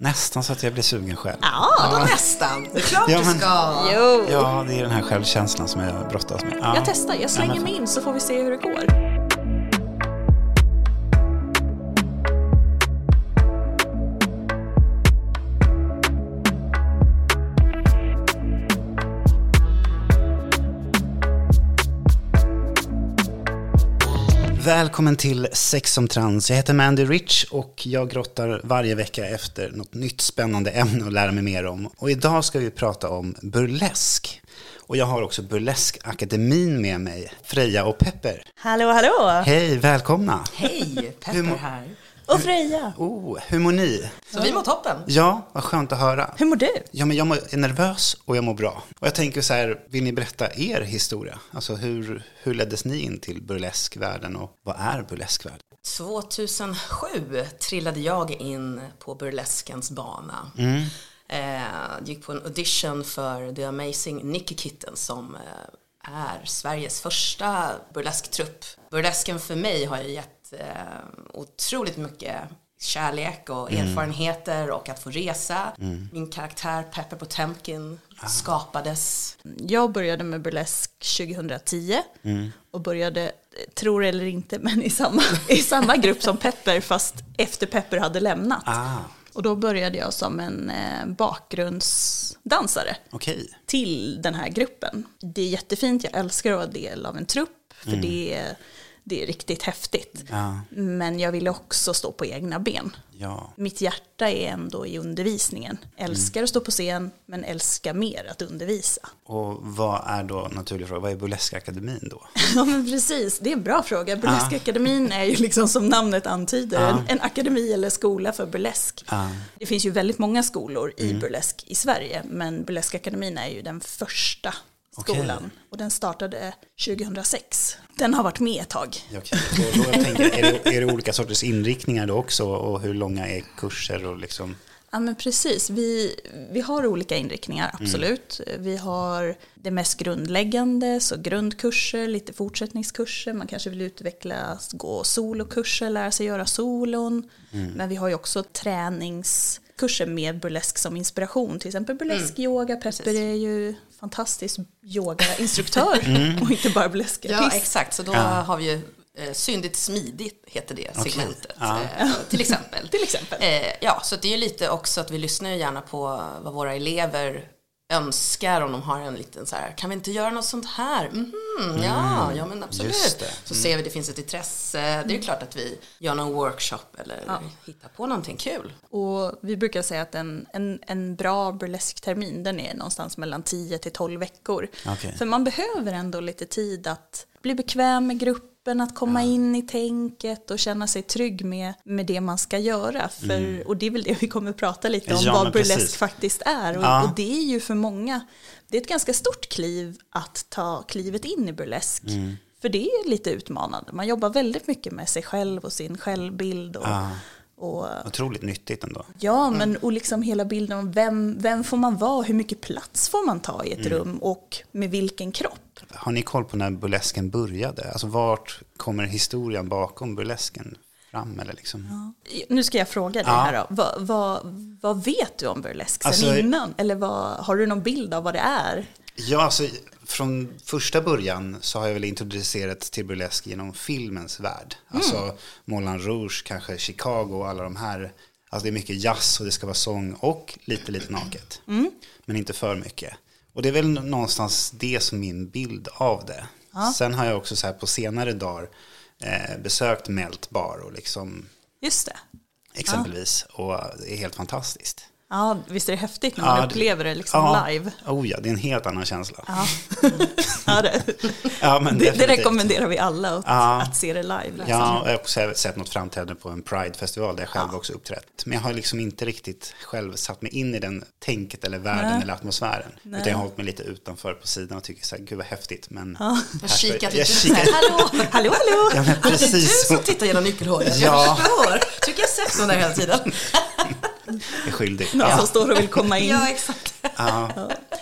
Nästan så att jag blir sugen själv. Ja, då nästan. Det är klart Ja, du ska. Jo. Ja, det är den här självkänslan som jag brottas med. Ja. Jag testar, jag slänger men- mig in så får vi se hur det går. Välkommen till Sex som trans. Jag heter Mandy Rich och jag grottar varje vecka efter något nytt spännande ämne att lära mig mer om. Och idag ska vi prata om burlesk. Och jag har också Burleskakademin med mig, Freja och Pepper. Hallå, hallå! Hej, välkomna! Hej, Pepper här. Och Freja, Oh, hur mår ni? Så vi mår toppen. Ja, vad skönt att höra. hur mår du? Ja, men jag mår- är nervös och jag mår bra. Och jag tänker så här, vill ni berätta er historia? Alltså hur, hur leddes ni in till burleskvärlden och vad är burleskvärlden? 2007 trillade jag in på burleskens bana. Eh, gick på en audition för The Amazing Nicky Kitten som eh, är Sveriges första burlesktrupp. Burlesken för mig har ju gett eh, otroligt mycket kärlek och erfarenheter och att få resa. Min karaktär Pepper Potemkin skapades. Jag började med burlesk 2010 och började, tror eller inte, men i samma, i samma grupp som Pepper fast efter Pepper hade lämnat. Ah, Och då började jag som en eh, bakgrundsdansare okej. till den här gruppen. Det är jättefint, jag älskar att vara del av en trupp, för det, är, det är riktigt häftigt. Ja, Men jag ville också stå på egna ben. ja. Mitt hjärta är ändå i undervisningen. Älskar att stå på scen, men älskar mer att undervisa. Och vad är då, naturlig fråga, vad är Burleskakademin då? Ja men precis, det är en bra fråga. Burleskakademin är ju liksom som namnet antyder, en, en akademi eller skola för burlesk. Ja. Det finns ju väldigt många skolor i burlesk i Sverige, men Burleskakademin är ju den första Skolan. Och den startade 2006. Den har varit med ett tag. Och då jag tänker, är, det, är det olika sorters inriktningar då också och hur långa är kurser och liksom? Ja men precis, vi, vi har olika inriktningar, absolut. Vi har det mest grundläggande, så grundkurser, lite fortsättningskurser, man kanske vill utvecklas, gå solokurser, lära sig göra solon. Men vi har ju också träningskurser med burlesk som inspiration, till exempel burlesk yoga, Pepper är ju fantastisk yogainstruktör och inte bara Ja, burleskartist. exakt. Så då har vi ju eh, Syndigt smidigt heter det segmentet. Ja. Eh, till exempel. Till exempel. Eh, ja, så det är ju lite också att vi lyssnar ju gärna på vad våra elever önskar om de har en liten så här, kan vi inte göra något sånt här? Mhm, ja, ja men absolut. Så ser vi att det finns ett intresse. Det är ju klart att vi gör någon workshop eller hittar på någonting kul. Och vi brukar säga att en, en, en bra burlesktermin den är någonstans mellan 10 till 12 veckor. Okej. För man behöver ändå lite tid att bli bekväm med gruppen, att komma in i tänket och känna sig trygg med, med det man ska göra. För, Och det är väl det vi kommer prata lite om, Ja, vad burlesk faktiskt är. Och, Ja. och det är ju för många, det är ett ganska stort kliv att ta klivet in i burlesk. Mm. För det är lite utmanande. Man jobbar väldigt mycket med sig själv och sin självbild. Och, Ja. Och Otroligt nyttigt ändå. Ja, men och liksom hela bilden om vem, vem får man vara, hur mycket plats får man ta i ett rum och med vilken kropp. Har ni koll på när burlesken började? Alltså vart kommer historien bakom burlesken fram? Eller liksom? Nu ska jag fråga dig Ja. här då, vad, vad, vad vet du om burlesk sen Alltså- innan? Eller vad, har du någon bild av vad det är? Ja, alltså från första början så har jag väl introducerat till burlesk genom filmens värld. Alltså Moulin Rouge, kanske Chicago och alla de här. Alltså det är mycket jazz och det ska vara sång och lite, lite naket. Men inte för mycket. Och det är väl någonstans det som min bild av det. Sen har jag också så här på senare dagar eh, besökt Melt Bar och liksom Just det. exempelvis. Och det är helt fantastiskt. Ja, visst är det häftigt när man Ja, upplever det liksom Ja, live? Oh ja, det är en helt annan känsla. Ja, ja det, Ja, men det, det rekommenderar vi alla att, Ja. att se det live. Liksom. Ja, jag har också sett något framträdande på en Pride-festival där jag själv också uppträtt. Men jag har liksom inte riktigt själv satt mig in i den tänket eller världen Nej. eller atmosfären. Utan jag har hållit mig lite utanför på sidan och tycker så här, gud vad häftigt. Men Jag kikat jag lite så kikar- här, hallå! Hallå, hallå! Ja, men Det är du precis som tittar genom nyckelhålet. Ja. Jag förstår. Tycker jag sett någon där hela tiden. är skyldig. Någon Ja. som står och vill komma in. Ja, exakt. Ja.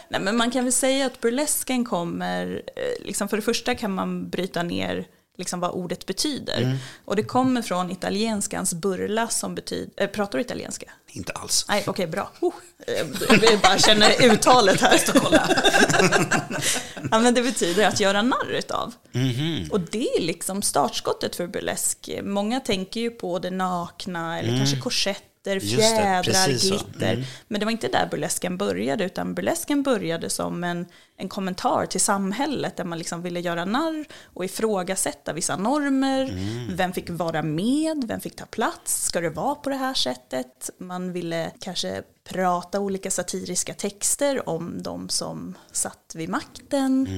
Nej, men man kan väl säga att burlesken kommer, eh, liksom för det första kan man bryta ner liksom vad ordet betyder. Och det kommer från italienskans burla som betyder, äh, pratar du italienska? Inte alls. Nej, okej, bra. Oh, jag bara känner uttalet här. ja, men det betyder att göra narr utav. Mhm. Och det är liksom startskottet för burlesk. Många tänker ju på det nakna eller kanske korsetter, Mm. Det, fjädrar, så. glitter. Mm. Men det var inte där burlesken började, utan burlesken började som en, en kommentar till samhället där man liksom ville göra narr och ifrågasätta vissa normer. Mm. Vem fick vara med? Vem fick ta plats? Ska det vara på det här sättet? Man ville kanske prata olika satiriska texter om de som satt vid makten.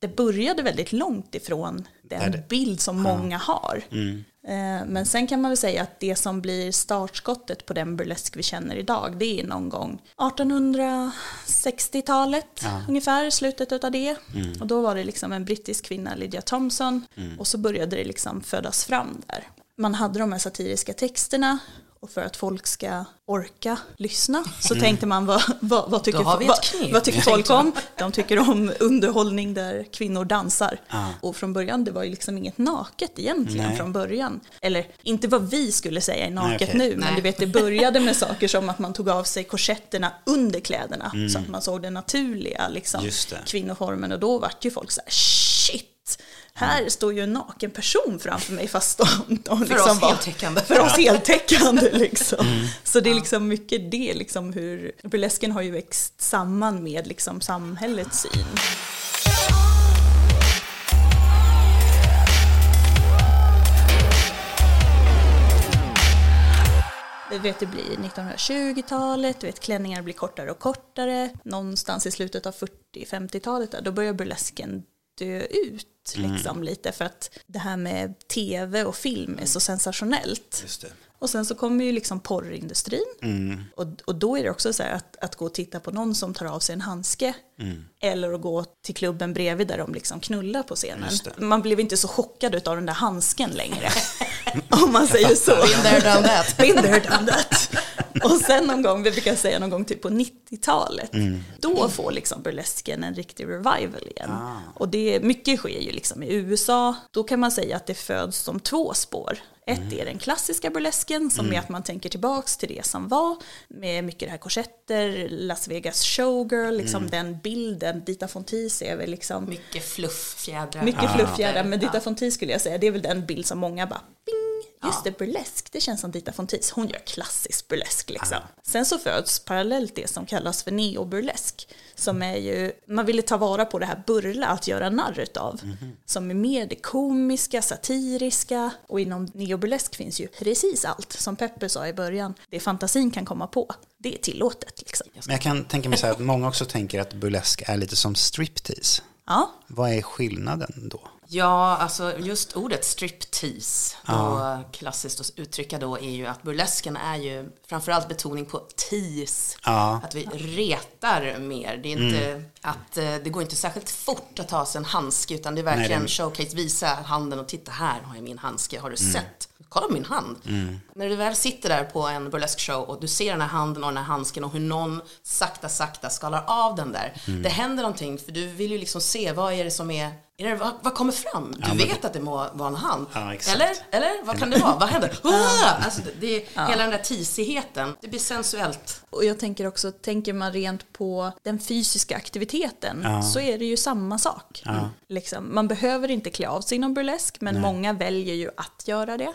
Det började väldigt långt ifrån den Mm. Det- bild som många har. Mm. Eh, Men sen kan man väl säga att det som blir startskottet på den burlesk vi känner idag, det är någon gång 1860-talet ungefär, slutet av det. Och då var det liksom en brittisk kvinna, Lydia Thompson, och så började det liksom födas fram där. Man hade de här satiriska texterna och för att folk ska orka lyssna så tänkte man vad, vad, vad, tycker, vad, vad tycker folk om? De tycker om underhållning där kvinnor dansar. Ja. Och från början, det var ju liksom inget naket egentligen Nej. från början. Eller inte vad vi skulle säga är naket Nej, okej. nu, men Nej. du vet det började med saker som att man tog av sig korsetterna under kläderna Mm. så att man såg den naturliga liksom, kvinnoformen och då vart ju folk så här shit, här står ju en naken person framför mig fast de, de För liksom oss var- heltäckande. för oss heltäckande liksom. Mm. Så det är liksom mycket det, liksom hur burlesken har ju växt samman med liksom samhällets syn. Du vet, det blir 1920-talet, du vet, klänningar blir kortare och kortare. Någonstans i slutet av 40-50-talet, där, då börjar burlesken dö ut liksom, lite för att det här med tv och film är så sensationellt. Just det. Och sen så kommer ju liksom porrindustrin. Mm. Och, och då är det också så här att, att gå och titta på någon som tar av sig en handske. Mm. Eller att gå till klubben bredvid där de liksom knullar på scenen. Man blev inte så chockad av den där handsken längre. om man säger så. Been there, done that. Been there, done that. Och sen någon gång, vi brukar säga någon gång typ på 90-talet, Mm. då får liksom burlesken en riktig revival igen. Ah. Och det, mycket sker ju liksom i USA. Då kan man säga att det föds som två spår. Ett Mm. är den klassiska burlesken som är att man tänker tillbaks till det som var med mycket det här korsetter, Las Vegas showgirl, liksom Mm. den bilden. Dita Von Teese är väl liksom Mycket fluff, fjädrar. mycket fluffjädrar, men Dita. Von Teese skulle jag säga, det är väl den bild som många bara bing, just det, burlesk, det känns som Dita Von Teese, hon gör klassisk burlesk liksom. Sen så föds parallellt det som kallas för neoburlesk, som är ju, man ville ta vara på det här burla, att göra narr utav, som är mer det komiska, satiriska, och inom neoburlesk finns ju precis allt, som Peppe sa i början, det fantasin kan komma på, det är tillåtet liksom. Men jag kan tänka mig så här att många också tänker att burlesk är lite som striptease. Ja, Vad är skillnaden då? Ja, alltså just ordet striptease, då klassiskt att uttrycka då, är ju att burlesken är ju framförallt betoning på tease. Ja. Att vi retar mer. Det är inte att eh, det går inte särskilt fort att ta sig en handske, utan det är verkligen det- showcase, visa handen och titta här har jag min handske, har du sett? Kolla min hand. När du väl sitter där på en burlesk show och du ser den här handen och den här handsken och hur någon sakta, sakta skalar av den där. Det händer någonting, för du vill ju liksom se vad är det som är är det, vad, vad kommer fram? Du men- vet att det må vara en hand. Ja. Eller? Eller? Vad kan det vara? Vad händer? Ah! Alltså, det, det, Hela den där tisigheten, det blir sensuellt. Och jag tänker också, tänker man rent på den fysiska aktiviteten så är det ju samma sak. Liksom, man behöver inte klä av sig inom burlesk men många väljer ju att göra det.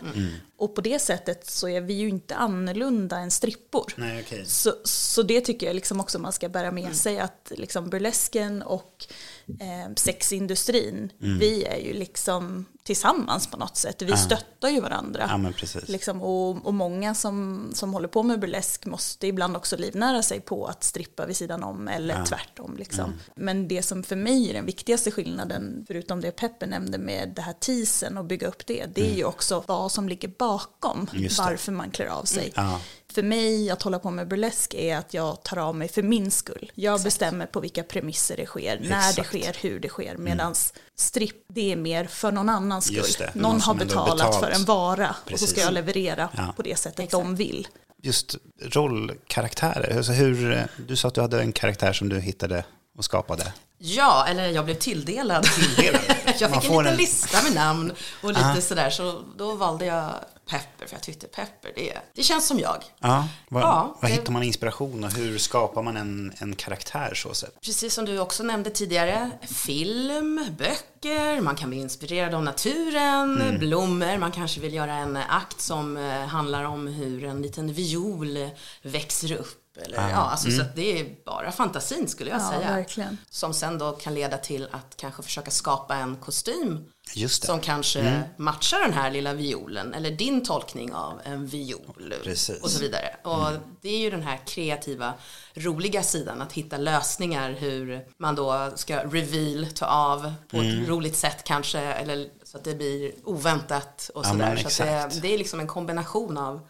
Och på det sättet så är vi ju inte annorlunda än strippor. Nej, okej. Så, så det tycker jag liksom också man ska bära med sig att liksom burlesken och eh, sexindustrin, vi är ju liksom tillsammans på något sätt. Vi stöttar ju varandra. Ja, men precis. Liksom, och, och många som, som håller på med burlesk måste ibland också livnära sig på att strippa vid sidan om eller tvärtom. Liksom. Mm. Men det som för mig är den viktigaste skillnaden, förutom det Peppe nämnde med det här teasen och bygga upp det, det är ju också vad som ligger bakom Mm. Mm. varför man klär av sig. Ja. För mig, att hålla på med burlesk är att jag tar av mig för min skull. Jag bestämmer på vilka premisser det sker, när det Exakt. sker, hur det sker. Medan stripp, det är mer för någon annans skull. Det, Någon, någon har betalat betalt. för en vara och så Precis. ska jag leverera Ja. på det sättet Exakt. de vill. Just rollkaraktärer. Alltså hur, du sa att du hade en karaktär som du hittade och skapade. Ja, eller jag blev tilldelad. Tilldelad. jag fick en liten en- lista med namn och lite sådär, så då valde jag Pepper, för jag tyckte Pepper, det, det känns som jag. Ja, vad, Ja, vad hittar man inspiration och hur skapar man en, en karaktär så sett? Precis som du också nämnde tidigare, film, böcker, man kan bli inspirerad av naturen, Mm. blommor, man kanske vill göra en akt som eh, handlar om hur en liten viol växer upp. Eller, ja, alltså, Så att det är bara fantasin skulle jag Ja, säga. verkligen. Som sen då kan leda till att kanske försöka skapa en kostym Just det. som kanske Mm. matchar den här lilla violen eller din tolkning av en viol Precis. Mm. och så vidare. Och det är ju den här kreativa, roliga sidan att hitta lösningar hur man då ska reveal, ta av på Mm. ett roligt sätt kanske eller så att det blir oväntat och Ja, sådär. men Så att det, det är liksom en kombination av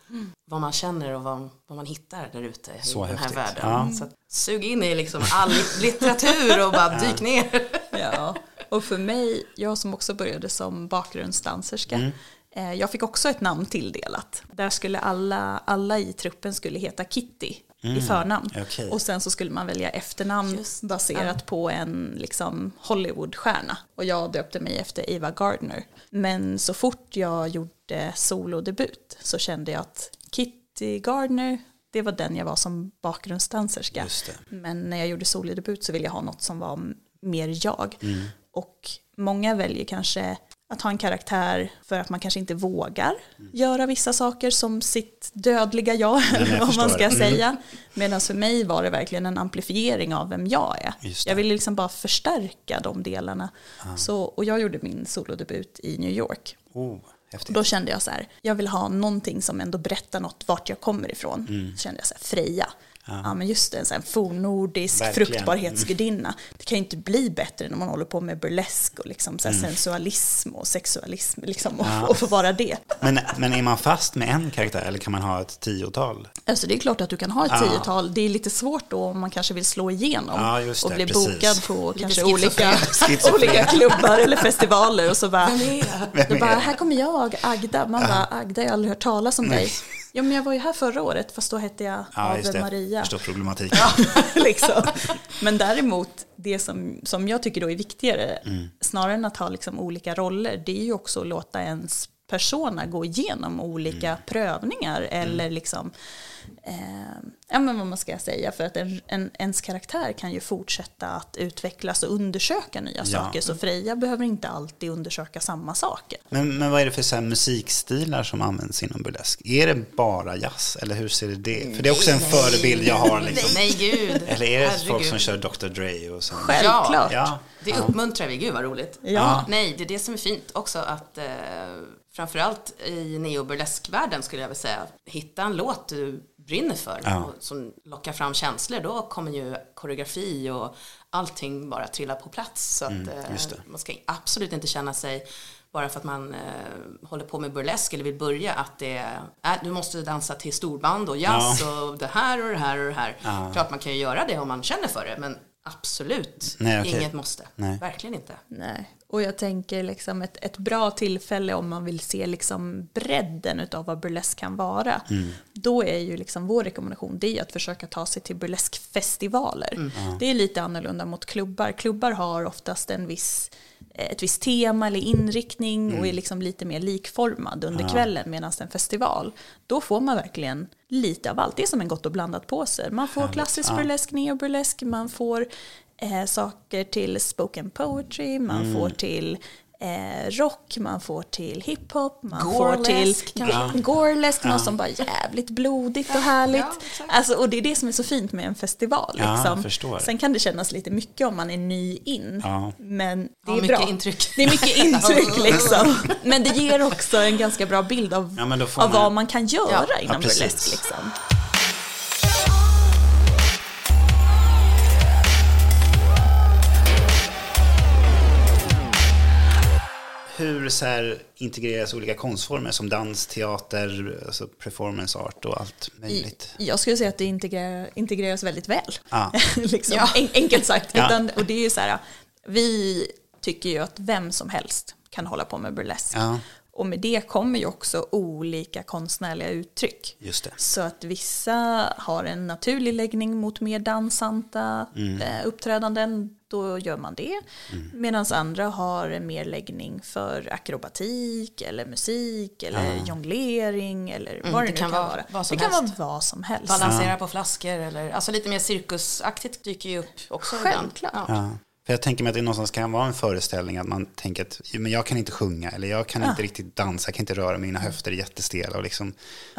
vad man känner och vad, vad man hittar där ute i Så den här häftigt. världen. Ja. Så att, sug in i liksom all litteratur och bara dyk ner. Ja, och för mig, jag som också började som bakgrundsdanserska, Mm. eh, jag fick också ett namn tilldelat. Där skulle alla, alla i truppen skulle heta Kitty i förnamn. Mm. okej. Och sen så skulle man välja efternamn Just, baserat på en liksom, Hollywoodstjärna. Och jag döpte mig efter Ava Gardner. Men så fort jag gjorde solodebut så kände jag att Kitty Gardner, det var den jag var som bakgrundsdanserska. Just det. Men när jag gjorde solodebut så ville jag ha något som var mer jag. Mm. Och många väljer kanske att ha en karaktär för att man kanske inte vågar göra vissa saker som sitt dödliga jag, vad man ska det. säga. Medan för mig var det verkligen en amplifiering av vem jag är. Jag ville liksom bara förstärka de delarna. Så, och jag gjorde min solodebut i New York. Oh, häftigt. då kände jag så här, jag vill ha någonting som ändå berättar något vart jag kommer ifrån. Mm. Så kände jag så här, Freja. Ja. men just det, en sån här fornnordisk Verkligen. fruktbarhetsgudinna. Det kan ju inte bli bättre när man håller på med burlesk och liksom Mm. så här sensualism och sexualism. Liksom, och, och få vara det. Men, men är man fast med en karaktär eller kan man ha ett tiotal? Alltså det är klart att du kan ha ett Ja. tiotal. Det är lite svårt då om man kanske vill slå igenom Ja, just och det, bli precis. bokad på Lite kanske olika, olika klubbar eller festivaler och så bara, Vem är? Vem då är bara det? här kommer jag, Agda. Man bara, Agda, jag har aldrig hört talas om dig. Ja, men jag var ju här förra året, fast då hette jag Ja, Ave det. Maria. Förstår problematiken. liksom. Men däremot, det som, som jag tycker då är viktigare, Mm. snarare än att ha liksom olika roller, det är ju också att låta ens persona gå igenom olika Mm. prövningar eller liksom, eh, ja men vad man ska säga, för att en, en, ens karaktär kan ju fortsätta att utvecklas och undersöka nya Ja. saker, så Freja behöver inte alltid undersöka samma saker. Men, men vad är det för så här musikstilar som används inom burlesk? Är det bara jazz eller hur ser det ut? För det är också en förebild jag har. Liksom. Nej, gud. Eller är det Herregud. folk som kör Dr. Dre och så? Självklart. Ja. Det uppmuntrar vi, gud vad roligt. Ja. Nej, det är det som är fint också att eh, framförallt i neoburleskvärlden skulle jag vilja säga, hitta en låt du brinner för Ja. och som lockar fram känslor, då kommer ju koreografi och allting bara trilla på plats. Så att Mm, just eh, det. man ska absolut inte känna sig bara för att man eh, håller på med burlesk eller vill börja att det är, äh, du måste dansa till storband och jazz och det här och det här och det här. Ja. Klart man kan ju göra det om man känner för det, men absolut Nej, okej. inget måste. Nej. Verkligen inte. Nej. Och jag tänker liksom ett, ett bra tillfälle om man vill se liksom bredden av vad burlesk kan vara. Då är ju liksom vår rekommendation det är att försöka ta sig till burleskfestivaler. Det är lite annorlunda mot klubbar. Klubbar har oftast en viss, ett visst tema eller inriktning och är liksom lite mer likformad under kvällen medan en festival, då får man verkligen lite av allt. Det är som en gott och blandat påse. Man får klassisk Ja. burlesk, neoburlesk, man får eh, saker till spoken poetry, man Mm. får till eh, rock, man får till hiphop, man Gorelesk, får till kanske. gorelesk, något som bara jävligt blodigt och härligt. ja, alltså, och det är det som är så fint med en festival. Ja, Liksom. Sen kan det kännas lite mycket om man är ny in, Ja. men det Ja, är mycket bra. intryck. Det är mycket intryck liksom. Men det ger också en ganska bra bild av, Ja, av man- vad man kan göra Ja. inom Ja, burlesk. Liksom. Hur så här, integreras olika konstformer som dans, teater, alltså performance art och allt möjligt? Jag skulle säga att det integreras väldigt väl. Ja. liksom, Ja. en, enkelt sagt. Ja. Utan, och det är ju så här, vi tycker ju att vem som helst kan hålla på med burlesk. Ja. Och med det kommer ju också olika konstnärliga uttryck. Just det. Så att vissa har en naturlig läggning mot mer dansanta Mm. eh, uppträdanden. Då gör man det. Mm. Medan andra har en mer läggning för akrobatik eller musik eller jonglering eller vad det, det nu kan kan vara vara. vad som det kan helst. vara vad som helst. Balansera på flaskor eller alltså lite mer cirkusaktigt dyker ju upp också. Självklart. Ja. Ja. För jag tänker mig att det någonstans kan vara en föreställning att man tänker att men jag kan inte sjunga eller jag kan inte riktigt dansa, jag kan inte röra mina höfter är jättestela. Och liksom,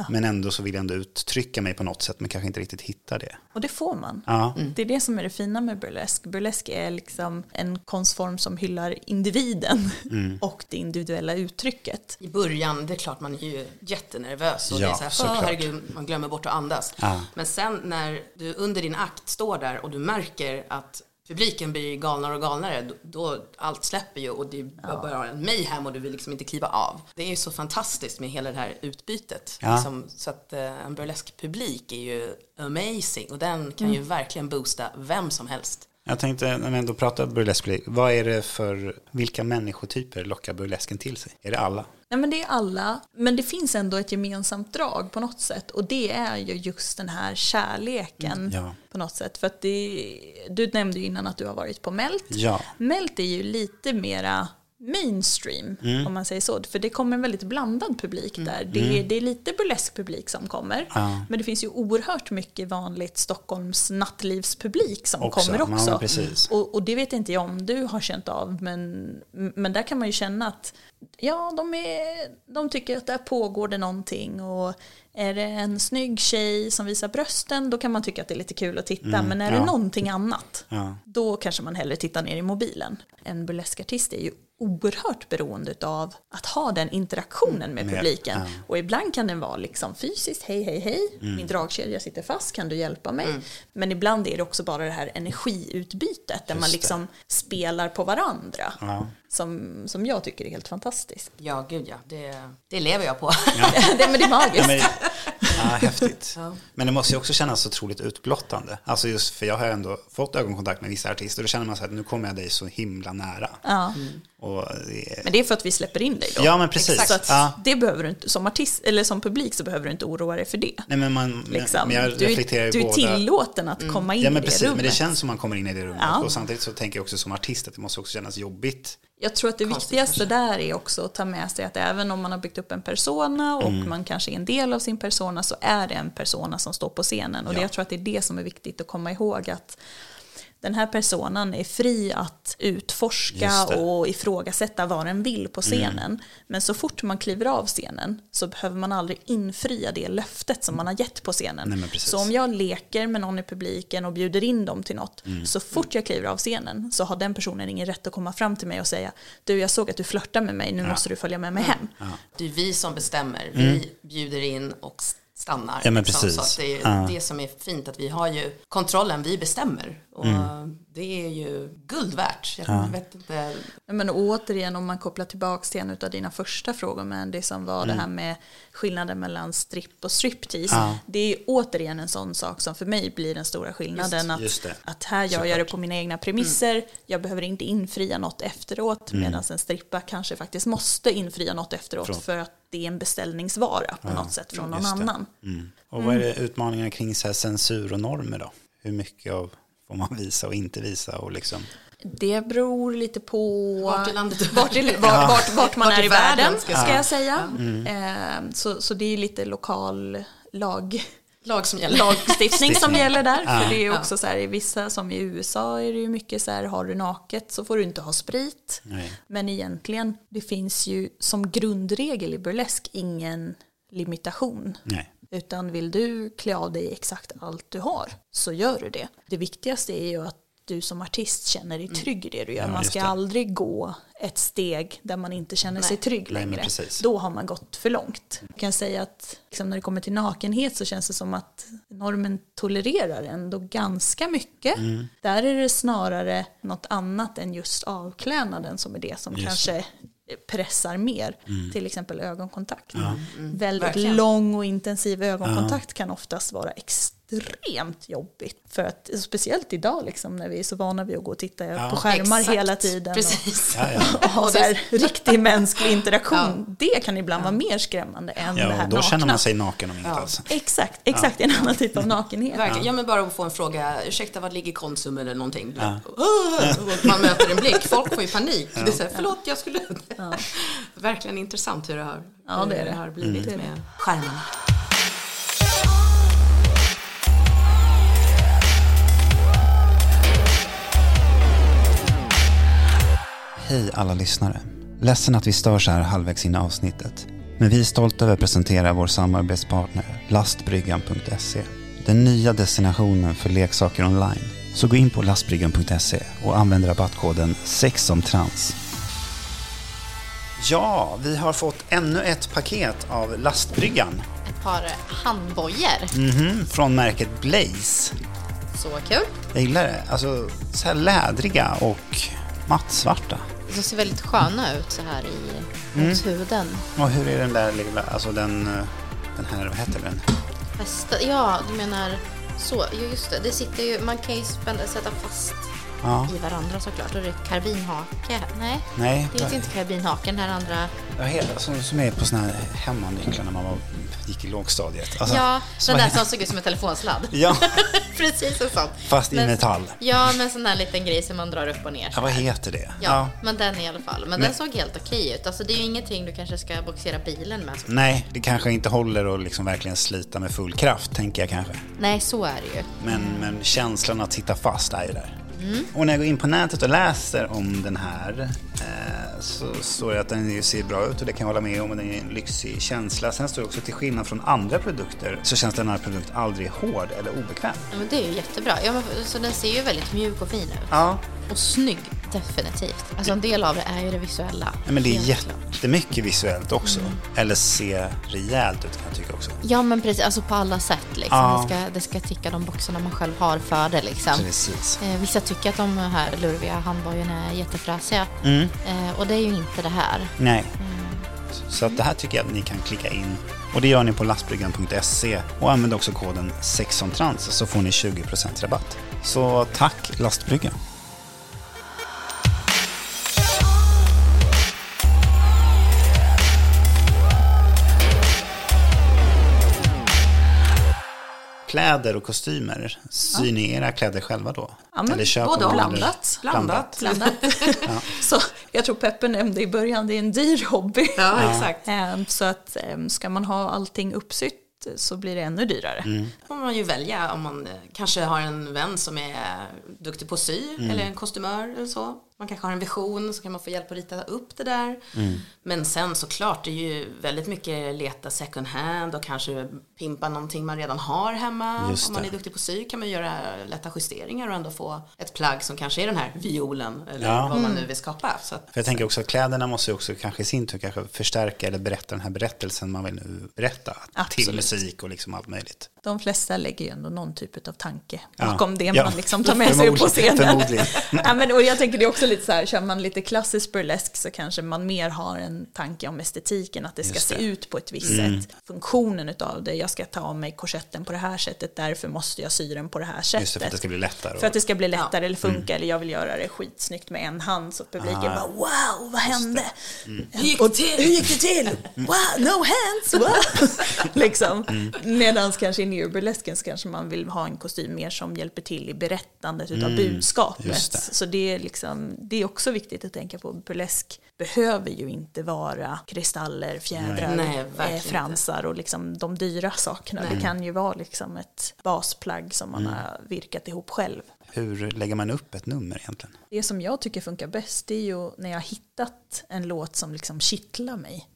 Men ändå så vill jag ändå uttrycka mig på något sätt men kanske inte riktigt hittar det. Och det får man. Ja, Det är det som är det fina med burlesk. Burlesk är liksom en konstform som hyllar individen Mm. och det individuella uttrycket. I början, det är klart man är ju jättenervös och Ja, det är så här, såklart. "Åh, herregud, man glömmer bort att andas. Ja. Men sen när du under din akt står där och du märker att publiken blir galnare och galnare, då, allt släpper ju och det är bara en mayhem och du vill liksom inte kliva av. Det är ju så fantastiskt med hela det här utbytet. Ja. Liksom, så att eh, en burlesk publik är ju amazing och den kan ju verkligen boosta vem som helst. Jag tänkte, när vi ändå pratar burlesk, vad är det för, vilka människotyper lockar burlesken till sig? Är det alla? Nej, men det är alla, men det finns ändå ett gemensamt drag på något sätt och det är ju just den här kärleken Ja. på något sätt. För att det, du nämnde ju innan att du har varit på Melt. Ja. Melt är ju lite mera mainstream Mm. om man säger så. För det kommer en väldigt blandad publik där. Det, är, det är lite burlesk publik som kommer. Mm. Ja. Men det finns ju oerhört mycket vanligt Stockholms nattlivspublik som Också. kommer Ja, också. precis. Och, och det vet inte jag om du har känt av, men, men där kan man ju känna att ja, de, är, de tycker att där pågår det någonting. Och är det en snygg tjej som visar brösten, då kan man tycka att det är lite kul att titta. men är Mm. ja. det någonting annat, Ja. då kanske man hellre tittar ner i mobilen. En burleskartist är ju oerhört beroende av att ha den interaktionen med Med- publiken. ja. Och ibland kan den vara liksom fysiskt, hej hej hej, min dragkedja sitter fast, kan du hjälpa mig? Men ibland är det också bara det här energiutbytet där man Just det. liksom spelar på varandra. Ja. Som, som jag tycker är helt fantastiskt. Ja, gud ja, det, det lever jag på. det, men det är magiskt. Ja, men, ja, häftigt. Ja. Men det måste ju också kännas så otroligt utblottande. Alltså just för jag har ändå fått ögonkontakt med vissa artister och då känner man så här att nu kommer jag dig så himla nära. Ja. Och det är... Men det är för att vi släpper in dig då. Ja, men precis. Exakt. Så att Ja. det behöver du inte, som artist eller som publik så behöver du inte oroa dig för det. Nej, men, man, Liksom. men jag du, reflekterar är, ju du är båda. tillåten att komma in Ja, men i precis. det rummet. Men det känns som man kommer in i det rummet. Ja. Och samtidigt så tänker jag också som artist att det måste också kännas jobbigt. Jag tror att det Konstigt viktigaste kanske. där är också att ta med sig att även om man har byggt upp en persona och Mm. man kanske är en del av sin persona så är det en persona som står på scenen. Och det, Ja. jag tror att det är det som är viktigt att komma ihåg att den här personen är fri att utforska. Mm. och ifrågasätta vad den vill på scenen. Men så fort man kliver av scenen så behöver man aldrig infria det löftet som man har gett på scenen. Nej, så om jag leker med någon i publiken och bjuder in dem till något, Mm. så fort jag kliver av scenen så har den personen ingen rätt att komma fram till mig och säga du jag såg att du flörtar med mig, nu måste du följa med mig hem. Det är vi som bestämmer. Vi bjuder in och stannar. Mm. Ja, men liksom. precis. Så att det är Ja. det som är fint, att vi har ju kontrollen, vi bestämmer. Och Mm. det är ju guld värt. Jag vet inte. Men återigen om man kopplar tillbaka till en av dina första frågor med det som var det här med skillnaden mellan stripp och striptease. Mm. Ja. Det är återigen en sån sak som för mig blir den stora skillnaden. att, just det. att här gör jag det på mina egna premisser, jag behöver inte infria något efteråt. Medan en strippa kanske faktiskt måste infria något efteråt Från- för att det är en beställningsvara på något sätt från någon annan. Mm. Och vad är det utmaningarna kring så här censur och normer då? Hur mycket av får man visa och inte visa och liksom... Det beror lite på Vart i landet vart, i, vart, vart, vart man Vart är i världen, världen, ska, ska jag säga. Eh, så, så det är lite lokal lag, Lag som gäller. lagstiftning som gäller där. För det är ju Ja. också så här, i vissa, som i USA är det ju mycket så här, har du naket så får du inte ha sprit. Nej. Men egentligen, det finns ju som grundregel i burlesk ingen limitation. Nej. Utan vill du klä av dig exakt allt du har så gör du det. Det viktigaste är ju att du som artist känner dig trygg i det du gör. Ja, man ska det. aldrig gå ett steg där man inte känner sig Nej. trygg Nej, men längre. precis. Då har man gått för långt. Jag kan säga att liksom när det kommer till nakenhet så känns det som att normen tolererar ändå ganska mycket. Mm. Där är det snarare något annat än just avklädnaden som är det som Just kanske pressar mer. Till exempel ögonkontakt. Väldigt verkligen. lång och intensiv ögonkontakt kan oftast vara extremt extremt jobbigt. För att, speciellt idag liksom, när vi är så vana vid att gå och titta Ja. på skärmar Exakt. hela tiden. Och, Precis. Ja, ja. och ha så här, riktig mänsklig interaktion. Ja. Det kan ibland vara mer skrämmande än det ja, här och då nakna. känner man sig naken om inte Ja. alls. Exakt, exakt en annan typ av nakenhet. Verkligen. Ja. men bara att få en fråga, ursäkta var ligger Konsum eller någonting. Och man möter en blick, folk får ju panik. Det är så här, förlåt jag skulle... Verkligen intressant hur det har, Ja, det är hur det. har blivit Det det. med skärmarna. Hej alla lyssnare. Ledsen att vi stör så här halvvägs in i avsnittet. Men vi är stolta över att presentera vår samarbetspartner lastbryggan.se. Den nya destinationen för leksaker online. Så gå in på lastbryggan.se och använd rabattkoden sexomtrans. Ja, vi har fått ännu ett paket av lastbryggan. ett par handbojor. Mhm, från märket Blaze. Så kul. Jag gillar det. Alltså, så här lädriga och mattsvarta. De ser väldigt sköna ut så här i Mm. mot huden. Och hur är den där lilla, alltså den, den här, vad heter den? Fästa, ja, du menar så. Just det. Det sitter ju, man kan ju spänna, sätta fast Ja, i varandra såklart. Och det är karbinhake. Nej, nej. det är inte karbinhake. Den här andra. Ja, som, som är på såna här hemmanycklar när man var, gick i lågstadiet. Alltså, ja, den där som såg ut som en telefonsladd. Ja, Precis en sån. fast i Men- metall. Ja, med en sån där liten grej som man drar upp och ner. Ja, vad heter det? Ja, men den i alla fall. Men, Men- den såg helt okej ut. Alltså det är ju ingenting du kanske ska boxera bilen med. Nej, det kanske inte håller att liksom verkligen slita med full kraft, tänker jag kanske. Nej, så är det ju. Men, men känslan att sitta fast är ju där. Mm. Och när jag går in på nätet och läser om den här eh, så står det att den ser bra ut och det kan jag hålla med om och den är en lyxig känsla. Sen står det också till skillnad från andra produkter så känns den här produkten aldrig hård eller obekväm. Ja, men det är ju jättebra. Ja, men, så den ser ju väldigt mjuk och fin ut. Ja, Och snygg, definitivt. Alltså en del av det är ju det visuella. Ja, men det är jättemycket visuellt också. Mm. Eller se rejält ut kan jag tycka också. Ja men precis, alltså på alla sätt liksom. Ja. Det, ska, det ska ticka de boxarna man själv har för det liksom. Precis. Eh, vissa tycker att de här lurviga handbojorna är jättefräsiga. Mm. Eh, och det är ju inte det här. Nej. Så att det här tycker jag att ni kan klicka in. Och det gör ni på lastbryggan.se och använd också koden sexomtrans så får ni 20% rabatt. Så tack Lastbryggan. Kläder och kostymer, syr ni era kläder själva då? Ja, men Eller köper både Blandat. Blandat. Blandat. Så jag tror Peppe nämnde i början, det är en dyr hobby. Ja, exakt. Ehm, Så att ehm, ska man ha allting uppsytt så blir det ännu dyrare. Mm. Då får man ju välja om man eh, kanske har en vän som är duktig på att sy Mm. eller en kostymör eller så. Man kanske har en vision så kan man få hjälp att rita upp det där. Mm. Men sen såklart det är ju väldigt mycket leta second hand och kanske pimpa någonting man redan har hemma. Just om man det. är duktig på sy kan man göra lätta justeringar och ändå få ett plagg som kanske är den här violen eller Ja. vad man nu vill skapa. Så att, För jag tänker också att kläderna måste ju också kanske i sin tur kanske förstärka eller berätta den här berättelsen man vill nu berätta. Till Absolut. musik och liksom allt möjligt. De flesta lägger ju ändå någon typ av tanke Ja. bakom det Ja. man liksom tar med sig upp på scenen. Ja, men, och jag tänker det är också lite så här, kör man lite klassisk burlesk så kanske man mer har en tanke om estetiken, att det ska se det. ut på ett visst Mm. sätt. Funktionen utav det, jag ska ta av mig korsetten på det här sättet, därför måste jag sy den på det här sättet. Just det, för att det ska bli lättare. För att det ska bli lättare eller funka, Mm. eller jag vill göra det skitsnyggt med en hand så att publiken Ah. bara wow, vad hände? Mm. Hur gick det Och till? Hur gick det till? Wow, no hands! Wow. liksom. Mm. Medan kanske i neoburlesken så kanske man vill ha en kostym mer som hjälper till i berättandet utav Mm, budskapet. det. Så det är, liksom, det är också viktigt att tänka på. Burlesk behöver ju inte vara kristaller, fjädrar, Nej. Nej, eh, fransar och liksom de dyra sakerna. Nej. Det kan ju vara liksom ett basplagg som Mm. man har virkat ihop själv. Hur lägger man upp ett nummer egentligen? Det som jag tycker funkar bäst är ju när jag har hittat en låt som liksom kittlar mig.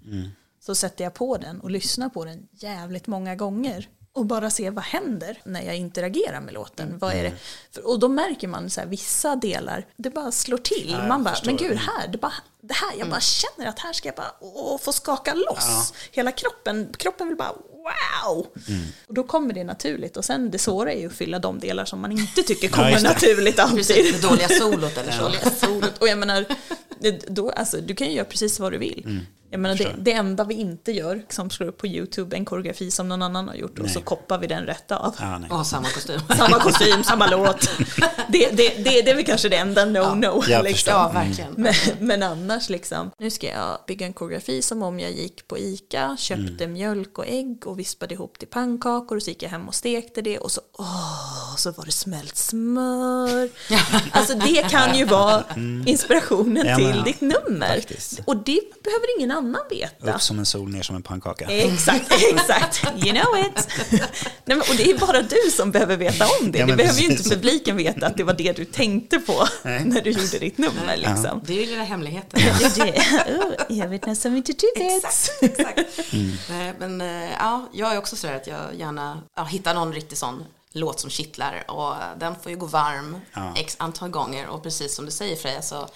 Så sätter jag på den och lyssnar på den jävligt många gånger. Och bara ser vad händer när jag interagerar med låten. Vad är det? För, och då märker man så här, vissa delar, det bara slår till. Ja, man bara, men gud, här, det, bara, det här, jag bara känner att här ska jag bara åh, få skaka loss. Hela kroppen, kroppen vill bara wow. Och då kommer det naturligt. Och sen det svåra är ju att fylla de delar som man inte tycker kommer det. naturligt alltid. precis, det dåliga solot eller så. Dåliga solot. Och jag menar, det- då, alltså, du kan ju göra precis vad du vill. Jag menar, det, det enda vi inte gör, som slår upp på YouTube, en koreografi som någon annan har gjort och så koppar vi den rätta av. Ja, nej. Och samma kostym. Samma kostym, samma låt. Det, det, det, det är väl kanske det enda no-no. jag liksom. Ja, verkligen. Men, men annars liksom, nu ska jag bygga en koreografi som om jag gick på ICA, köpte mjölk och ägg och vispade ihop till pannkakor och så gick jag hem och stekte det och så, åh, så var det smält smör. Alltså det kan ju vara inspirationen Ja, till ditt nummer. Faktiskt. Och det behöver ingen annan veta. Upp som en sol, ner som en pannkaka. Exakt, exakt. You know it. Nej, men, och det är bara du som behöver veta om det. Ja, det behöver ju inte publiken veta att det var det du tänkte på Nej. när du gjorde ditt nummer. Liksom. Det är ju lilla hemligheten. Det är det. Oh, jag vet nästan inte du vet. Exakt, exakt. Nej, men eh, ja, jag är också sådär att jag gärna ja, hittar någon riktig sån låt som kittlar och den får ju gå varm Ja. x antal gånger och precis som du säger Freja så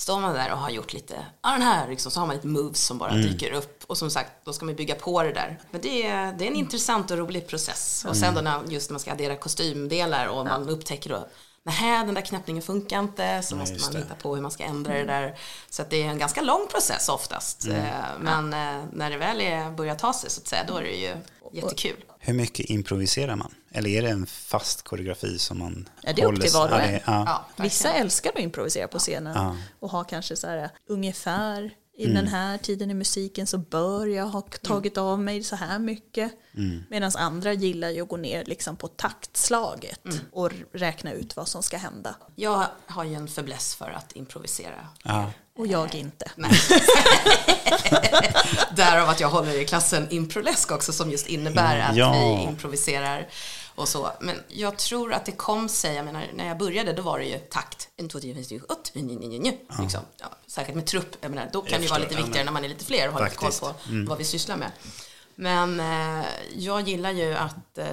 står man där och har gjort lite, ja den här liksom, så har man lite moves som bara dyker upp. Och som sagt då ska man bygga på det där. Men det är, det är en intressant och rolig process. Och sen då när, just när man ska addera kostymdelar och man upptäcker då Nej, den där knäppningen funkar inte, så måste just man det. hitta på hur man ska ändra det där. Så att det är en ganska lång process oftast. Mm. Eh, Men eh, när det väl är, börjar ta sig så att säga, då är det ju jättekul. Hur mycket improviserar man? Eller är det en fast koreografi som man Ja, det är upp till var och Ja, en. ja. Ja, Vissa älskar att improvisera på scenen Ja. och ha kanske så här ungefär i Mm. den här tiden i musiken så bör jag ha tagit av mig så här mycket. Mm. Medan andra gillar ju att gå ner liksom på taktslaget Mm. och räkna ut vad som ska hända. Jag har ju en fäbless för att improvisera. Ja. Och jag inte. Nej. Därav att jag håller i klassen improlesk också som just innebär att Ja. vi improviserar och så. Men jag tror att det kom sig, jag menar när jag började då var det ju takt. En, två, tre, fyra, fem, liksom. ja, Särskilt med trupp, jag menar, då kan Jag det vara lite ja, viktigare när man är lite fler och har lite koll på vad vi sysslar med. Men eh, jag gillar ju att eh,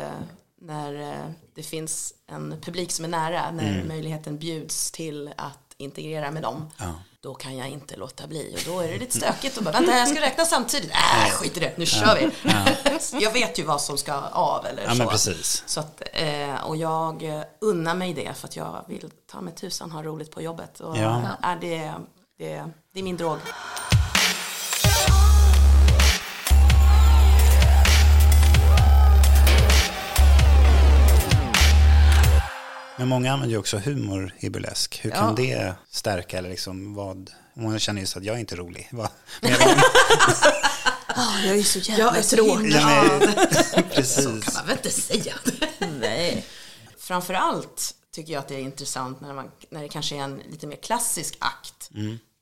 när eh, det finns en publik som är nära, när möjligheten bjuds till att integrera med dem, då kan jag inte låta bli. Och då är det lite stökigt och bara, vänta jag ska räkna samtidigt. Äh, skit i det, nu kör vi. jag vet ju vad som ska av eller Ja, så. men precis. så att, eh, och jag unnar mig det för att jag vill ta med tusan ha roligt på jobbet. Och, Ja. är det, det, det är min drog. Men många använder ju också humor i burlesk. Hur kan Ja. det stärka eller liksom vad? Många känner ju så att jag är inte rolig. Vad? Men jag, Ah, jag är så jävla Jag är så tråkig. Ja, nej. kan precis. man väl inte säga. Nej. Framförallt tycker jag att det är intressant när, man, när det kanske är en lite mer klassisk akt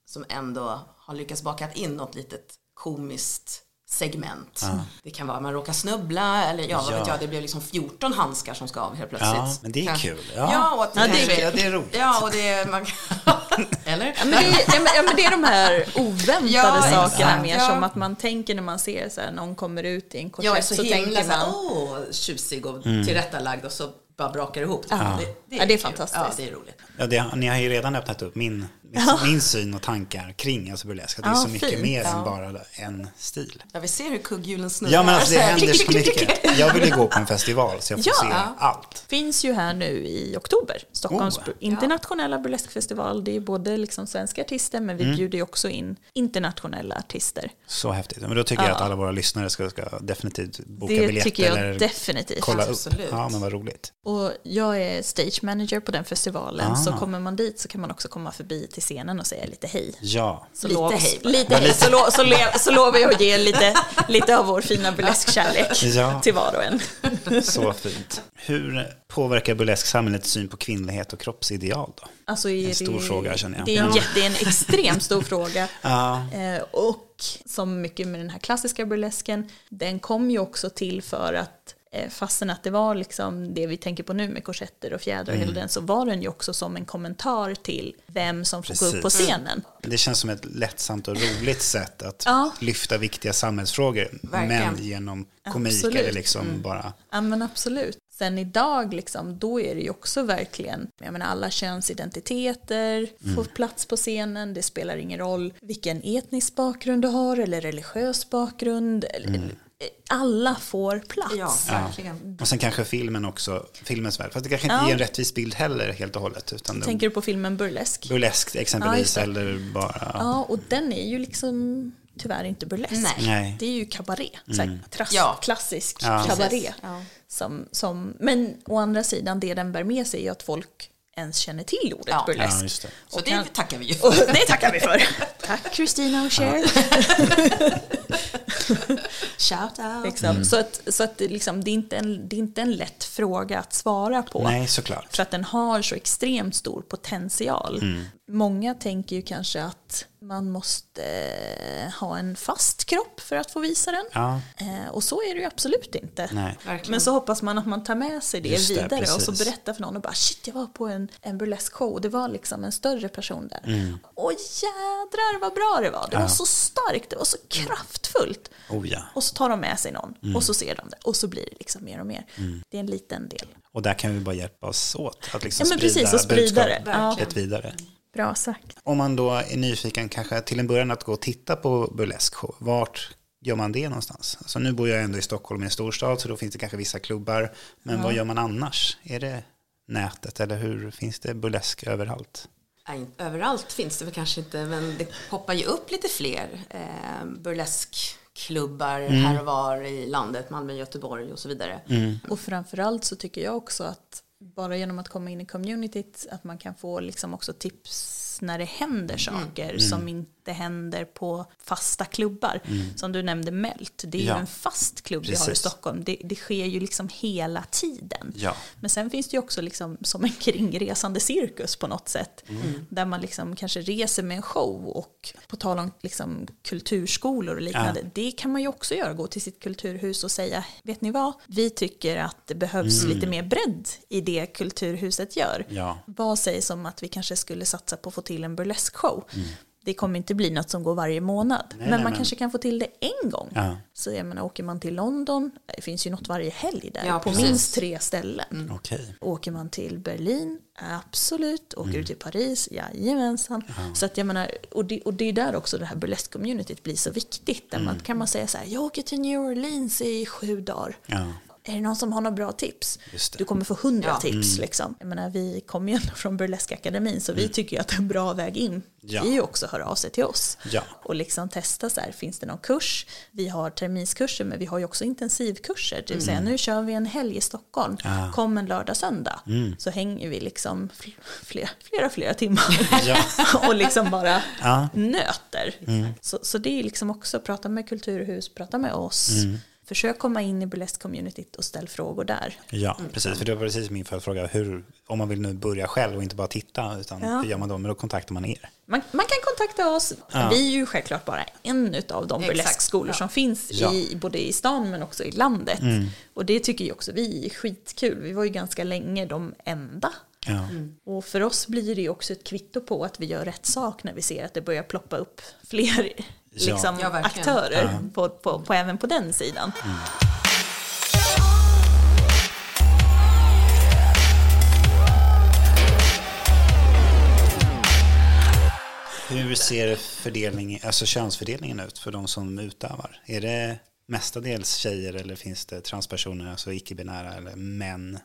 som ändå har lyckats baka in något litet komiskt segment. Det kan vara att man råkar snubbla eller ja, vad Ja. vet jag, det blev liksom 14 handskar som ska av helt plötsligt. Ja, men det är kul. Ja. Ja, och att Ja, det är kul. Ja, det är roligt. Ja, och det är, man, eller? Ja, men det, är, ja, men- ja, det är de här oväntade Ja, sakerna mer Ja. som att man tänker när man ser så här, någon kommer ut i en korsett Jag är så, så himla tänker så här, åh, tjusig och Mm. tillrättalagd och så bara brakar det ihop. Ja. Det, Ja, det är fantastiskt. Ja, det är roligt. Ja, det, ni har ju redan öppnat upp min, min, min syn och tankar kring alltså burlesk. Att det är så mycket fint. mer än bara en stil. Ja, vi ser hur kugghjulen snurrar. Ja, men alltså det Så här, händer så mycket. Jag vill ju gå på en festival så jag får Ja. se allt. finns ju här nu i oktober. Stockholms Oh. internationella burleskfestival. Det är både liksom svenska artister men vi Mm. bjuder ju också in internationella artister. Så häftigt. Men då tycker jag Ja. att alla våra lyssnare ska, ska definitivt boka Det biljetter tycker jag eller definitivt. kolla upp. Absolut. Ja, men vad roligt. Och jag är stage manager på den festivalen Ah. så kommer man dit så kan man också komma förbi till scenen och säga lite hej. Ja, Så Lite lov, hej bara. Lite hej. Så, lo, så, le, så lovar jag att ge lite, lite av vår fina burleskkärlek Ja. till var och en. så fint. Hur påverkar burlesk samhällets syn på kvinnlighet och kroppsideal då? Alltså är En stor det, fråga, känner jag. Det är, en, Ja. jätte- det är en extremt stor fråga. Ja, Eh, och som mycket med den här klassiska burlesken, den kom ju också till för att fastän att det var liksom det vi tänker på nu med korsetter och fjädrar och hela den, så var den ju också som en kommentar till vem som får gå upp på Precis. scenen. det känns som ett lättsamt och roligt sätt att Ja. lyfta viktiga samhällsfrågor. Verkligen. Men genom komik Absolut. eller liksom bara... Ja men absolut. Sen idag liksom, då är det ju också verkligen, jag menar alla könsidentiteter får plats på scenen, det spelar ingen roll vilken etnisk bakgrund du har eller religiös bakgrund. Eller, Alla får plats. Ja. Och sen kanske filmen också, filmens värld. Fast det kanske inte Ja. ger en rättvis bild heller helt och hållet. Utan Tänker du på filmen Burlesk? burlesk Ja, exempelvis det. eller bara... Ja, och den är ju liksom tyvärr inte burlesk. Nej. Nej. Det är ju kabaré, trass, Ja. klassisk Ja. kabaré. Ja. Som, som, men å andra sidan, det den bär med sig är att folk ens känner till ordet Ja. burlesk. Ja, just det. Så Och det kan- tackar vi ju för. det tackar vi för. Tack Kristina och Cher. Shout out. Liksom. Så, att, så att det, liksom, det, är inte en, det är inte en lätt fråga att svara på. Nej, såklart. För att den har så extremt stor potential. Mm. Många tänker ju kanske att man måste eh, ha en fast kropp för att få visa den. Ja, Eh, och så är det ju absolut inte. nej. Men så hoppas man att man tar med sig det Just det, vidare och så berättar för någon och bara shit jag var på en, en burlesk show och det var liksom en större person där. Mm. Och jädrar vad bra det var. Det var så starkt, det var så kraftfullt. Oh ja. Och så tar de med sig någon Mm. och så ser de det och så blir det liksom mer och mer. Det är en liten del. Och där kan vi bara hjälpas åt att liksom Ja, men sprida precis, och sprida det. budskapet Ja. vidare. Bra sagt. Om man då är nyfiken kanske till en början att gå och titta på burleskshow, vart gör man det någonstans? Alltså nu bor jag ändå i Stockholm i en storstad så då finns det kanske vissa klubbar. Men vad gör man annars? Är det nätet eller hur finns det burlesk överallt? Nej, inte överallt finns det väl kanske inte, men det poppar ju upp lite fler eh, burleskklubbar här och var i landet, Malmö, Göteborg och så vidare. Och framförallt så tycker jag också att bara genom att komma in i communityt att man kan få liksom också tips när det händer saker som inte händer på fasta klubbar. Som du nämnde Melt, det är Ja. ju en fast klubb vi har i Precis. Stockholm. Det, det sker ju liksom hela tiden. Ja. Men sen finns det ju också liksom som en kringresande cirkus på något sätt. Mm. Där man liksom kanske reser med en show och på tal om liksom kulturskolor och liknande. Det kan man ju också göra, gå till sitt kulturhus och säga, vet ni vad? Vi tycker att det behövs lite mer bredd i det kulturhuset gör. Mm. Ja. Vad sägs om att vi kanske skulle satsa på till en burleskshow? Mm. Det kommer inte bli något som går varje månad. men nej, man men- kanske kan få till det en gång. Ja. Så jag menar, åker man till London, det finns ju något varje helg där, Ja, på precis. minst tre ställen. Okej. Åker man till Berlin? Absolut. Åker Mm. du till Paris? Jajamensan. Så att jag menar, och det, och det är där också det här burlesk-communityt blir så viktigt. Där Mm. man kan man säga så här, jag åker till New Orleans i sju dagar. Ja. Är det någon som har några bra tips? Det. Du kommer få hundra Ja. tips. Liksom. Jag menar, vi kommer ju ändå från Burleskakademin så vi tycker ju att en bra väg in Ja. är ju också att höra av sig till oss. Ja. Och liksom testa så här, finns det någon kurs? Vi har terminskurser men vi har ju också intensivkurser. Det vill säga nu kör vi en helg i Stockholm. Ja. Kom en lördag, söndag. Så hänger vi liksom fl- flera, flera, flera timmar. Ja. och liksom bara Ja. nöter. Så, så det är liksom också prata med kulturhus, prata med oss. Försök komma in i burlesk-communityt och ställ frågor där. Ja, precis. För det var precis min följdfråga. Hur, om man vill nu börja själv och inte bara titta, utan Ja. hur gör man då? Men då kontaktar man er. Man, man kan kontakta oss. Ja. Vi är ju självklart bara en av de burleskskolor Ja. som finns Ja. i, både i stan men också i landet. Och det tycker ju också vi är skitkul. Vi var ju ganska länge de enda. Ja. Och för oss blir det ju också ett kvitto på att vi gör rätt sak när vi ser att det börjar ploppa upp fler. Liksom, Ja, aktörer på, på, på, även på den sidan. Hur ser fördelning, alltså könsfördelningen ut för de som utövar? Är det mestadels tjejer eller finns det transpersoner, alltså icke-binära eller män?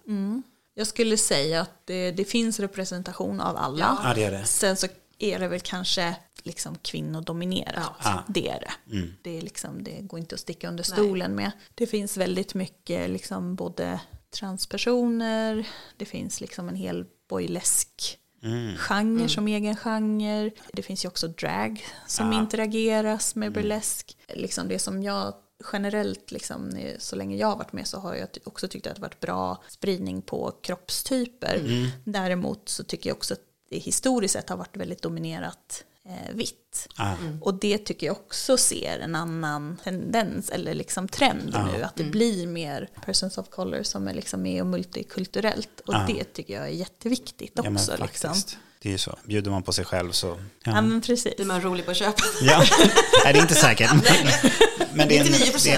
Jag skulle säga att det, det finns representation av alla. Ja, det är det. Sen så är det väl kanske liksom kvinnodominerat. Ja. Det är det. Mm. Det, är liksom, det går inte att sticka under stolen med. Det finns väldigt mycket liksom både transpersoner, det finns liksom en hel boylesk Mm. genre som egen genre. Det finns ju också drag som Ja. interageras med burlesk. Liksom det som jag generellt, liksom, så länge jag har varit med så har jag också tyckt att det varit bra spridning på kroppstyper. Däremot så tycker jag också att det historiskt sett har varit väldigt dominerat eh, vitt. Ah. Och det tycker jag också ser en annan tendens eller liksom trend nu. Att det blir mer persons of color som är liksom med och multikulturellt. Och Ja. det tycker jag är jätteviktigt också. Ja, men liksom. Det är ju så. Bjuder man på sig själv så... Ja, Ja, men precis. Blir man rolig på köpet? ja. Nej, det är inte säkert. Men det är en, 99 det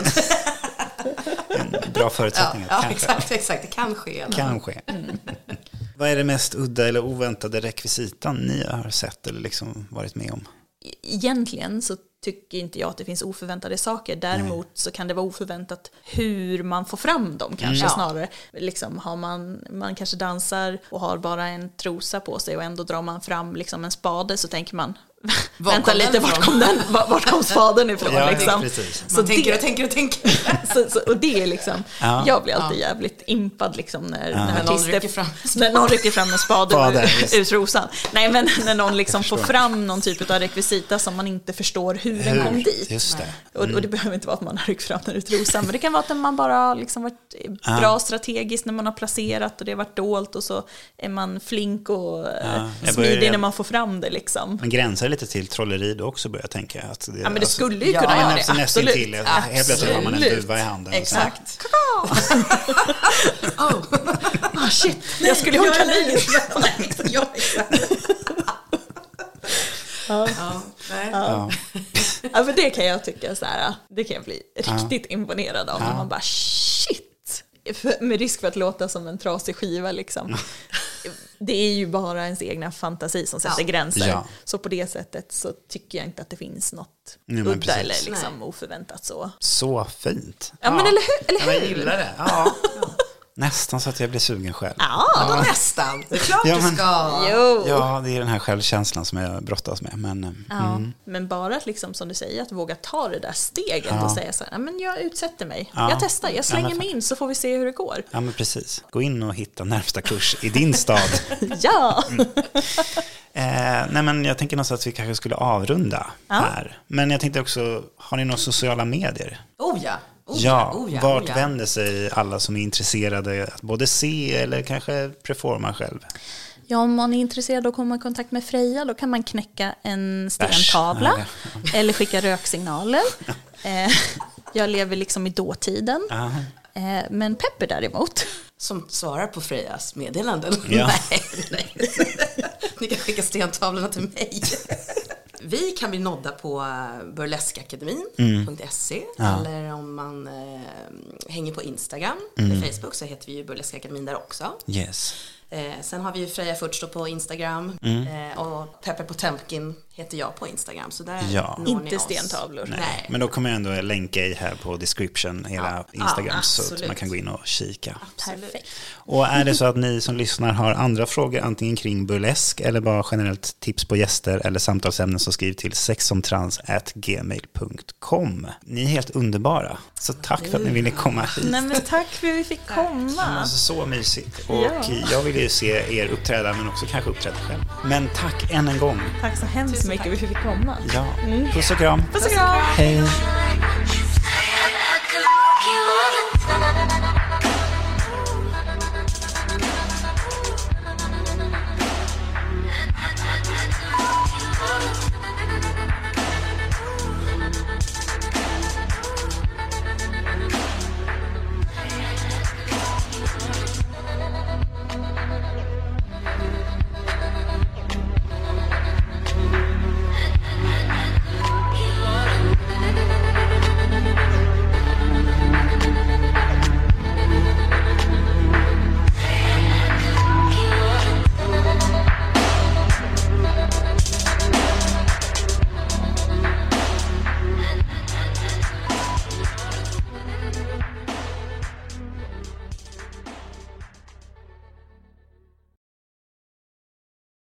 är en, en bra förutsättning. Ja, ja kanske. exakt, exakt. Det kan ske. Kanske. Vad är det mest udda eller oväntade rekvisitan ni har sett eller liksom varit med om? Egentligen så tycker inte jag att det finns oförväntade saker. Däremot så kan det vara oförväntat hur man får fram dem kanske Ja. snarare. Liksom har man, man kanske dansar och har bara en trosa på sig och ändå drar man fram liksom en spade så tänker man vänta lite, vart kom, den, vart, kom fadern ifrån Ja, liksom? precis. Man Så tänker det- och tänker och tänker. så, så, och det är liksom, Ja. jag blir alltid jävligt impad liksom när, när När någon artister, rycker fram. när någon rycker fram en spade ur, ur trosan. Nej men när någon liksom får fram någon typ av rekvisita som man inte förstår hur, den kom dit. Just det. Och, och det behöver inte vara att man har ryckt fram den ur trosan, men det kan vara att man bara har liksom varit bra strategiskt när man har placerat och det har varit dolt och så är man flink och eh, smidig när man får fram det liksom. Men gränsar lite till trolleri då också börjar jag tänka? Att det, Ja men det alltså- skulle ju ja, kunna men göra det, nästan absolut. till. Helt plötsligt har man en Absolut. duva i handen. Exakt. Ah, shit, jag skulle ha en kanin. ja, exakt. ja, nej. Ja. Ja, för det kan jag tycka så här, det kan jag bli riktigt imponerad av. När man bara shit! Med risk för att låta som en trasig skiva liksom. Det är ju bara ens egna fantasi som sätter Ja. gränser. Ja. Så på det sättet så tycker jag inte att det finns något Nej, udda eller liksom oförväntat så. Så fint. Ja, men eller hur? Eller Ja, men jag hur? gillar det. Ja. Nästan så att jag blir sugen själv. Ja, Vadå nästan? Det är klart Ja, du men- ska. jo. Ja, det är den här självkänslan som jag brottas med. Men, eh, Ja, men bara att liksom, som du säger, att våga ta det där steget och säga så här, "Ja, men jag utsätter mig. Ja. Jag testar, jag slänger men mig in så får vi se hur det går. ja, men precis. Gå in och hitta närmsta kurs i din stad. Ja! Eh, nej, men jag tänker någonstans att vi kanske skulle avrunda här. Men jag tänkte också, har ni några sociala medier? Oh ja. Oh ja, oh ja, vart oh ja. vänder sig alla som är intresserade att både se eller kanske performa själv? Ja, om man är intresserad av att komma i kontakt med Freja då kan man knäcka en stentavla Nej, eller skicka röksignaler. Eh, jag lever liksom i dåtiden. Ja. Eh, men Pepper däremot, Som svarar på Frejas meddelanden. Ja. nej, nej. Ni kan skicka stentavlorna till mig. Vi kan bli nådda på burleskakademin.se eller om man eh, hänger på Instagram. Eller Facebook så heter vi ju Burleskakademin där också. Yes. Eh, sen har vi ju Freja Furtstå på Instagram eh, och Peppe Potemkin heter jag på Instagram. Så där Ja. når ni inte oss. stentavlor. Nej. Men då kommer jag ändå länka i här på description, hela Ja, Instagram, ja, så att absolut. man kan gå in och kika. Perfekt. Och är det så att ni som lyssnar har andra frågor, antingen kring burlesk eller bara generellt tips på gäster eller samtalsämnen, så skriv till sexomtrans.gmail.com. Ni är helt underbara, så tack för att ni ville komma hit. Nej men tack för att vi fick komma. Alltså, så mysigt. Och Ja. jag vill ju se er uppträda, men också kanske uppträda själv. Men tack än en gång. Tack så hemskt mycket för att vi fick komma. Ja. Puss och kram. Puss och kram! Hej.